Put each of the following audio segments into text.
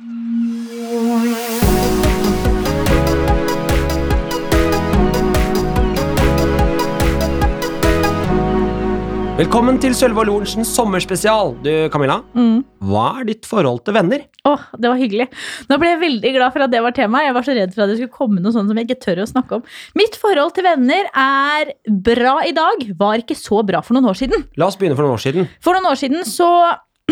Velkommen til Sølve og Lorentzens sommerspesial. Du, Camilla, hva er ditt forhold til venner? Åh, det var hyggelig. Nå ble jeg veldig glad for at det var temaet. Jeg var så redd for at det skulle komme noe sånt som jeg ikke tør å snakke om. Mitt forhold til venner er bra i dag. Var ikke så bra for noen år siden. La oss begynne for noen år siden. For noen år siden så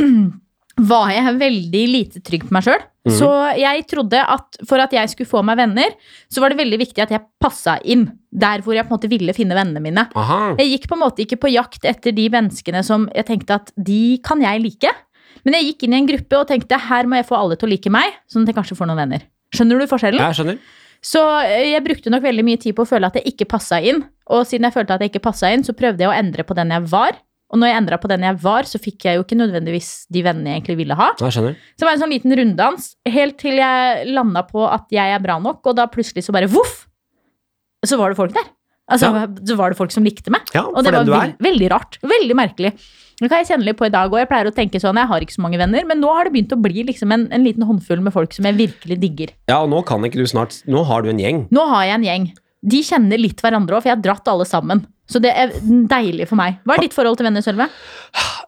var jeg veldig lite trygg på meg sjøl. Så jeg trodde at for at jeg skulle få meg venner, så var det veldig viktig at jeg passa inn der hvor jeg på en måte ville finne vennene mine. Aha. Jeg gikk på en måte ikke på jakt etter de menneskene som jeg tenkte at de kan jeg like. Men jeg gikk inn i en gruppe og tenkte her må jeg få alle til å like meg, sånn at jeg kanskje får noen venner. Skjønner du forskjellen? Jeg skjønner. Så eh, jeg brukte nok veldig mye tid på å føle at jeg ikke passa inn. Og siden jeg følte at jeg ikke passa inn, så prøvde jeg å endre på den jeg var. Og når jeg endra på den jeg var, så fikk jeg jo ikke nødvendigvis de vennene jeg egentlig ville ha. Jeg skjønner. Så det var en sånn liten runddans, helt til jeg landa på at jeg er bra nok, og da plutselig så bare voff! Så var det folk der. Altså, så var det folk som likte meg. Ja, Og det var veld, veldig rart. Veldig merkelig. Det kan jeg kjenne litt på i dag, og jeg pleier å tenke sånn, jeg har ikke så mange venner, men nå har det begynt å bli liksom en, en liten håndfull med folk som jeg virkelig digger. Ja, og nå kan ikke du snart Nå har du en gjeng. Nå har jeg en gjeng. De kjenner litt hverandre òg, for jeg har dratt alle sammen. Så det er deilig for meg. Hva er ditt forhold til venner, Sølve?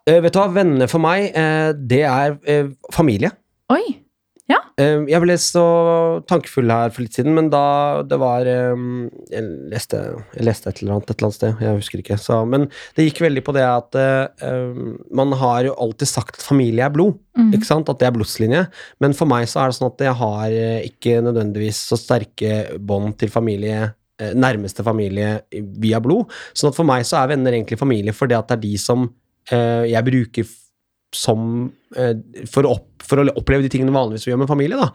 Uh, vet du hva, venner for meg, uh, det er uh, familie. Oi. Ja. jeg ble så tankefull her for litt siden, men da det var um, jeg, leste, jeg leste et eller annet et eller annet sted, jeg husker ikke. Så, men det gikk veldig på det at man har jo alltid sagt at familie er blod. Mm. Ikke sant? At det er blodslinje. Men for meg så er det sånn at jeg har ikke nødvendigvis så sterke bånd til familie. Eh, Nærmeste familie via blod. Sånn at for meg så er venner egentlig familie fordi at det er de som eh, jeg bruker som eh, for, å opp, for å oppleve de tingene vanligvis vi gjør med familie. da.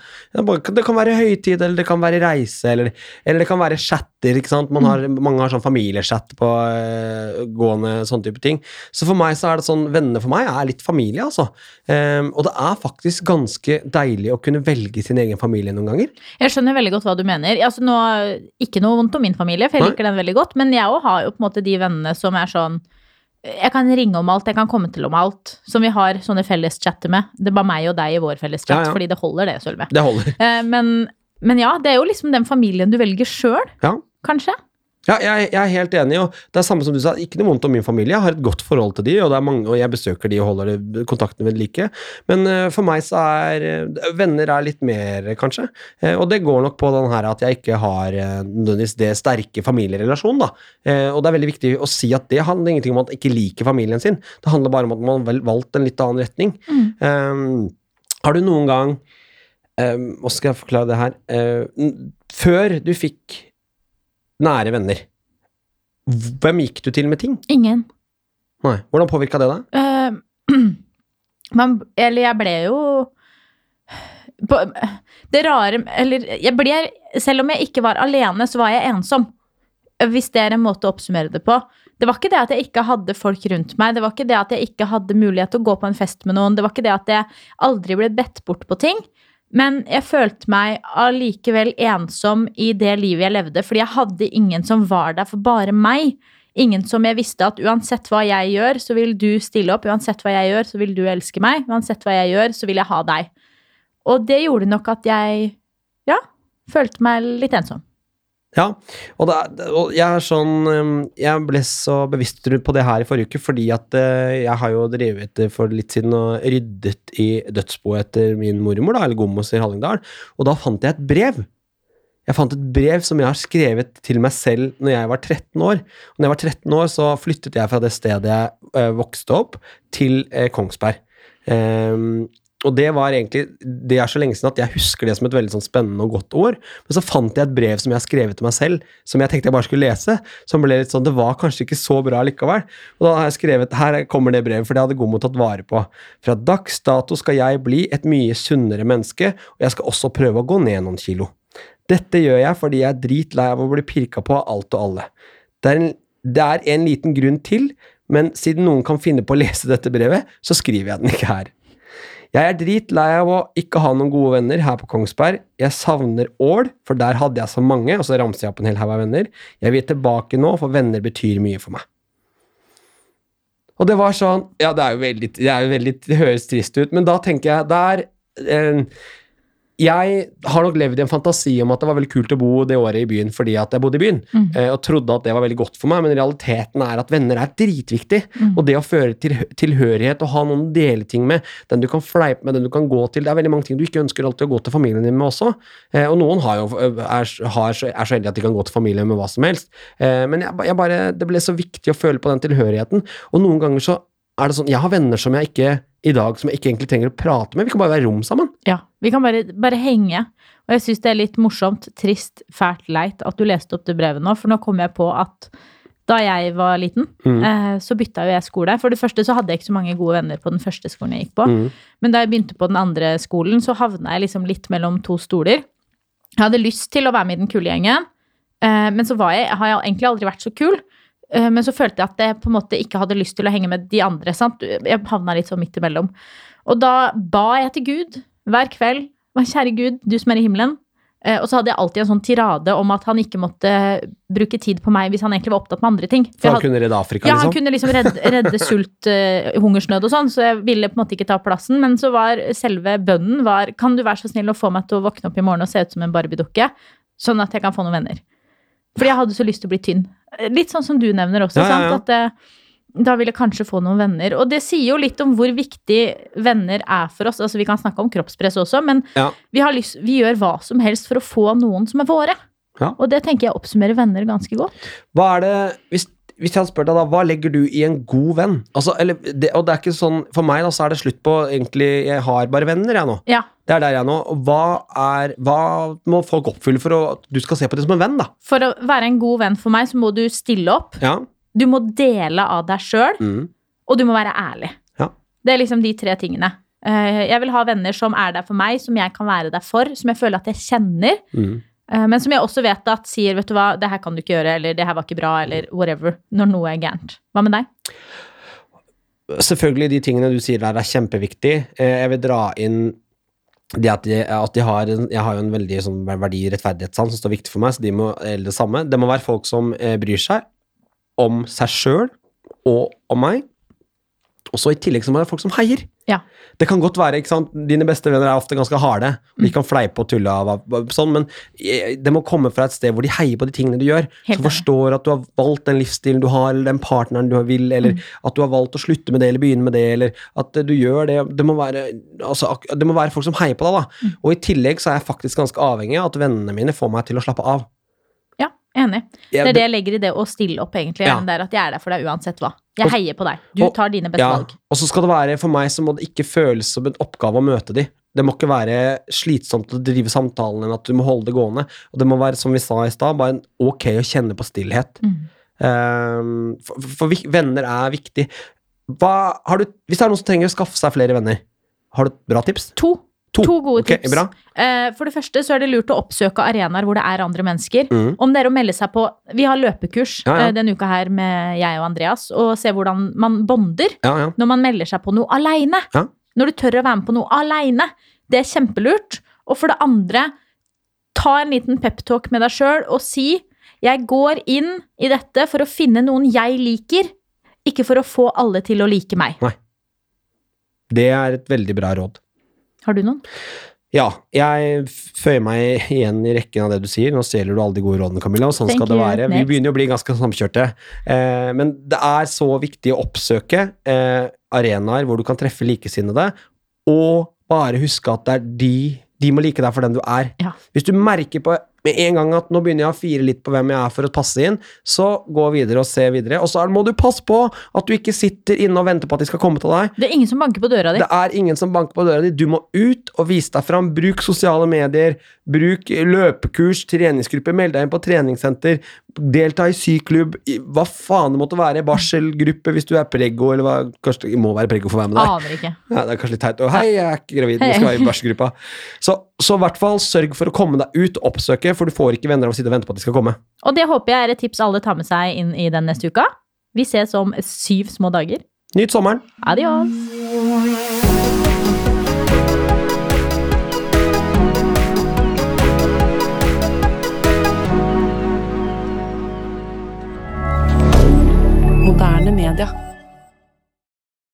Det, kan være høytid, eller det kan være reise, eller, eller det kan være chatter. ikke sant? Man har, mange har sånn familiechat på eh, gående, sånne type ting. Så for meg så er det sånn, venner for meg er litt familie, altså. Um, og det er faktisk ganske deilig å kunne velge sin egen familie noen ganger. Jeg skjønner veldig godt hva du mener. Altså, nå, ikke noe vondt om min familie, for jeg Nei. liker den veldig godt. Men jeg òg har jo på en måte de vennene som er sånn Jeg kan ringe om alt, jeg kan komme til om alt. Som vi har sånne felleschatter med. Det er bare meg og deg i vår felleschat, Ja, ja. fordi det holder, det, Sølve. Det holder. Eh, men, men ja, det er jo liksom den familien du velger sjøl, Ja. kanskje. Ja, jeg, jeg er helt enig, og det er samme som du sa, ikke noe vondt om min familie. Jeg har et godt forhold til de, og, det er mange, og jeg besøker de og holder kontakten ved like. Men uh, for meg så er uh, venner er litt mer, kanskje. Uh, og det går nok på den her at jeg ikke har nødvendigvis det sterke familierelasjonen, da. Og det er veldig viktig å si at det handler ingenting om at man ikke liker familien sin. Det handler bare om at man har valgt en litt annen retning. Mm. Eh, har du noen gang eh, Hvordan skal jeg forklare det her? Før du fikk nære venner, hvem gikk du til med ting? Ingen. Nei. Hvordan påvirka det deg? Uh, man, eller jeg ble jo på, Det rare Eller jeg ble Selv om jeg ikke var alene, så var jeg ensom. Hvis det er en måte å oppsummere det på. Det var ikke det at jeg ikke hadde folk rundt meg. Det var ikke det at jeg ikke hadde mulighet til å gå på en fest med noen. Det var ikke det at jeg aldri ble bedt bort på ting. Men jeg følte meg allikevel ensom i det livet jeg levde, fordi jeg hadde ingen som var der for bare meg. Ingen som jeg visste at uansett hva jeg gjør, så vil du stille opp. Uansett hva jeg gjør, så vil du elske meg. Uansett hva jeg gjør, så vil jeg ha deg. Og det gjorde nok at jeg, ja, følte meg litt ensom. Ja, og, det, og jeg er sånn um, Jeg ble så bevisst på det her i forrige uke, fordi at eh, jeg har jo drevet for litt siden og ryddet i dødsboet etter min mormor, da, eller Gommos i Hallingdal, og da fant jeg et brev. Jeg fant et brev som jeg har skrevet til meg selv når jeg var 13 år. Og når jeg var 13 år, så flyttet jeg fra det stedet jeg eh, vokste opp, til eh, Kongsberg. Ehm, og det var egentlig Det er så lenge siden at jeg husker det som et veldig sånn spennende og godt år. Men så fant jeg et brev som jeg har skrevet til meg selv, som jeg tenkte jeg bare skulle lese. Som ble litt sånn Det var kanskje ikke så bra likevel. Og da har jeg skrevet Her kommer det brevet, for det hadde Gommo tatt vare på. Fra dags dato skal jeg bli et mye sunnere menneske, og jeg skal også prøve å gå ned noen kilo. Dette gjør jeg fordi jeg er dritlei av å bli pirka på av alt og alle. Det er, en, det er en liten grunn til, men siden noen kan finne på å lese dette brevet, så skriver jeg den ikke her. Jeg er dritlei av å ikke ha noen gode venner her på Kongsberg. Jeg savner Ål, for der hadde jeg så mange, og så ramser jeg opp en hel haug av venner. Jeg vil tilbake nå, for venner betyr mye for meg. Og det var sånn Ja, det er jo veldig Det, er jo veldig, det høres trist ut, men da tenker jeg Det er eh, jeg har nok levd i en fantasi om at det var veldig kult å bo det året i byen fordi at jeg bodde i byen, Mm. eh, og trodde at det var veldig godt for meg, men realiteten er at venner er dritviktig. Mm. Og det å føre til, tilhørighet og ha noen å dele ting med, den du kan fleipe med, den du kan gå til Det er veldig mange ting du ikke ønsker alltid å gå til familien din med også. Eh, og noen har jo, er, har, så- er så heldige at de kan gå til familien med hva som helst. Eh, men jeg, jeg bare, det ble så viktig å føle på den tilhørigheten. Og noen ganger så er det sånn Jeg har venner som jeg ikke i dag som jeg ikke egentlig trenger å prate med. Vi kan bare være rom sammen. Ja, vi kan bare, bare henge. Og jeg syns det er litt morsomt, trist, fælt, leit at du leste opp det brevet nå, for nå kom jeg på at da jeg var liten, Mm. eh, så bytta jo jeg skole. For det første så hadde jeg ikke så mange gode venner på den første skolen jeg gikk på. Mm. Men da jeg begynte på den andre skolen, så havna jeg liksom litt mellom to stoler. Jeg hadde lyst til å være med i den kule gjengen, eh, men så var jeg, har jeg egentlig aldri vært så kul. Eh, Men så følte jeg at jeg på en måte ikke hadde lyst til å henge med de andre. Sant? Jeg havna litt sånn midt imellom. Og da ba jeg til Gud hver kveld. «Å, Kjære Gud, du som er i himmelen. Eh, Og så hadde jeg alltid en sånn tirade om at han ikke måtte bruke tid på meg hvis han egentlig var opptatt med andre ting. For han hadde- kunne redde Afrika, liksom? ja, han liksom? kunne liksom redde, redde sult, uh, hungersnød og sånn, så jeg ville på en måte ikke ta plassen. Men så var selve bønnen var Kan du være så snill å få meg til å våkne opp i morgen og se ut som en Barbie-dukke? Sånn at jeg kan få noen venner. Fordi jeg hadde så lyst til å bli tynn. Litt sånn som du nevner også, Ja, ja, ja. At eh, da vil jeg kanskje få noen venner. Og det sier jo litt om hvor viktig venner er for oss. Altså Vi kan snakke om kroppspress også, men vi, har lyst, vi gjør hva som helst for å få noen som er våre. Ja. Og det tenker jeg oppsummerer venner ganske godt. Hva er det hvis, hvis jeg hadde spurt deg da, hva legger du i en god venn? Altså, eller, det, og det er ikke sånn, For meg da, så er det slutt på egentlig Jeg har bare venner, jeg nå. Ja, Det er der jeg er nå. Hva, er, hva må folk oppfylle for at du skal se på det som en venn, da? For å være en god venn for meg, så må du stille opp. Ja. Du må dele av deg sjøl, Mm. og du må være ærlig. Ja. Det er liksom de tre tingene. Eh, Jeg vil ha venner som er der for meg, som jeg kan være der for, som jeg føler at jeg kjenner. Mm. eh, Men som jeg også vet at sier, vet du hva, det her kan du ikke gjøre, eller det her var ikke bra, eller whatever, når noe er gærent. Hva med deg? Selvfølgelig, de tingene du sier der, er kjempeviktig. Eh, Jeg vil dra inn det at de, at de har en, Jeg har jo en veldig sånn verdi- rettferdighetssans som står viktig for meg, så de må gjelde det samme. Det må være folk som eh, bryr seg om seg sjøl og om meg. Og så i tillegg så må det være folk som heier. Ja. Det kan godt være, ikke sant, Dine beste venner er ofte ganske harde. og De kan fleipe og tulle av, av sånn, men eh, det må komme fra et sted hvor de heier på de tingene du gjør. Helt som forstår at du har valgt den livsstilen du har, eller den partneren du vil, eller Mm. at du har valgt å slutte med det eller begynne med det, eller at eh, du gjør det. Det må være, altså, det må være folk som heier på deg, da. Mm. Og i tillegg så er jeg faktisk ganske avhengig av at vennene mine får meg til å slappe av. Ja, enig. Det er det jeg legger i det å stille opp, egentlig. Ja. Det er at jeg er der for deg uansett hva. Jeg heier på deg. Du og- tar dine beste Ja, valg. og så skal det være, for meg så må det ikke føles som en oppgave å møte de. Det må ikke være slitsomt å drive samtalen, enn at du må holde det gående. Og det må være, som vi sa i stad, bare en ok å kjenne på stillhet. Mm. Um, for, for for, venner er viktig. Hva, har du, hvis det er noen som trenger å skaffe seg flere venner, har du et bra tips? To. To. To gode okay, tips. bra. Eh, For det første så er det lurt å oppsøke arenaer hvor det er andre mennesker. Mm. Om er å melde seg på Vi har løpekurs Ja, ja. eh, denne uka her med jeg og Andreas, og se hvordan man bonder Ja, når man melder seg på noe aleine. Når du tør å være med på noe aleine. Det er kjempelurt. Og for det andre, ta en liten peptalk med deg sjøl og si jeg går inn i dette for å finne noen jeg liker, ikke for å få alle til å like meg. Nei. Det er et veldig bra råd. Har du noen? Ja, jeg føyer meg igjen i rekken av det du sier. Nå stjeler du alle de gode rådene, Camilla, og sånn Thank skal det være. Vi begynner jo å bli ganske samkjørte. Eh, men det er så viktig å oppsøke eh, arenaer hvor du kan treffe likesinnede, og bare huske at det er de de må like deg for den du er. Ja. Hvis du merker på med en gang at nå begynner jeg å fire litt på hvem jeg er for å passe inn, så gå videre og se videre. Og så må du passe på at du ikke sitter inne og venter på at de skal komme til deg. Det er ingen som banker på døra di. Det er ingen som banker på døra di. Du må ut og vise deg fram. Bruk sosiale medier. Bruk løpekurs, treningsgrupper. Meld deg inn på treningssenter. Delta i syklubb. i Hva faen det måtte være. Barselgruppe hvis du er preggo, eller hva. Kanskje det må være preggo for å være med der. Aner ikke. Ja, det er kanskje litt teit. Og hei, jeg er ikke gravid, nå skal jeg i barselgruppa. Så, så i hvert fall sørg for å komme deg ut oppsøke, for du får ikke venner av å sitte og vente på at de skal komme. Og det håper jeg er et tips alle tar med seg inn i den neste uka. Vi ses om syv små dager. Nyt sommeren! Adios! milliardaire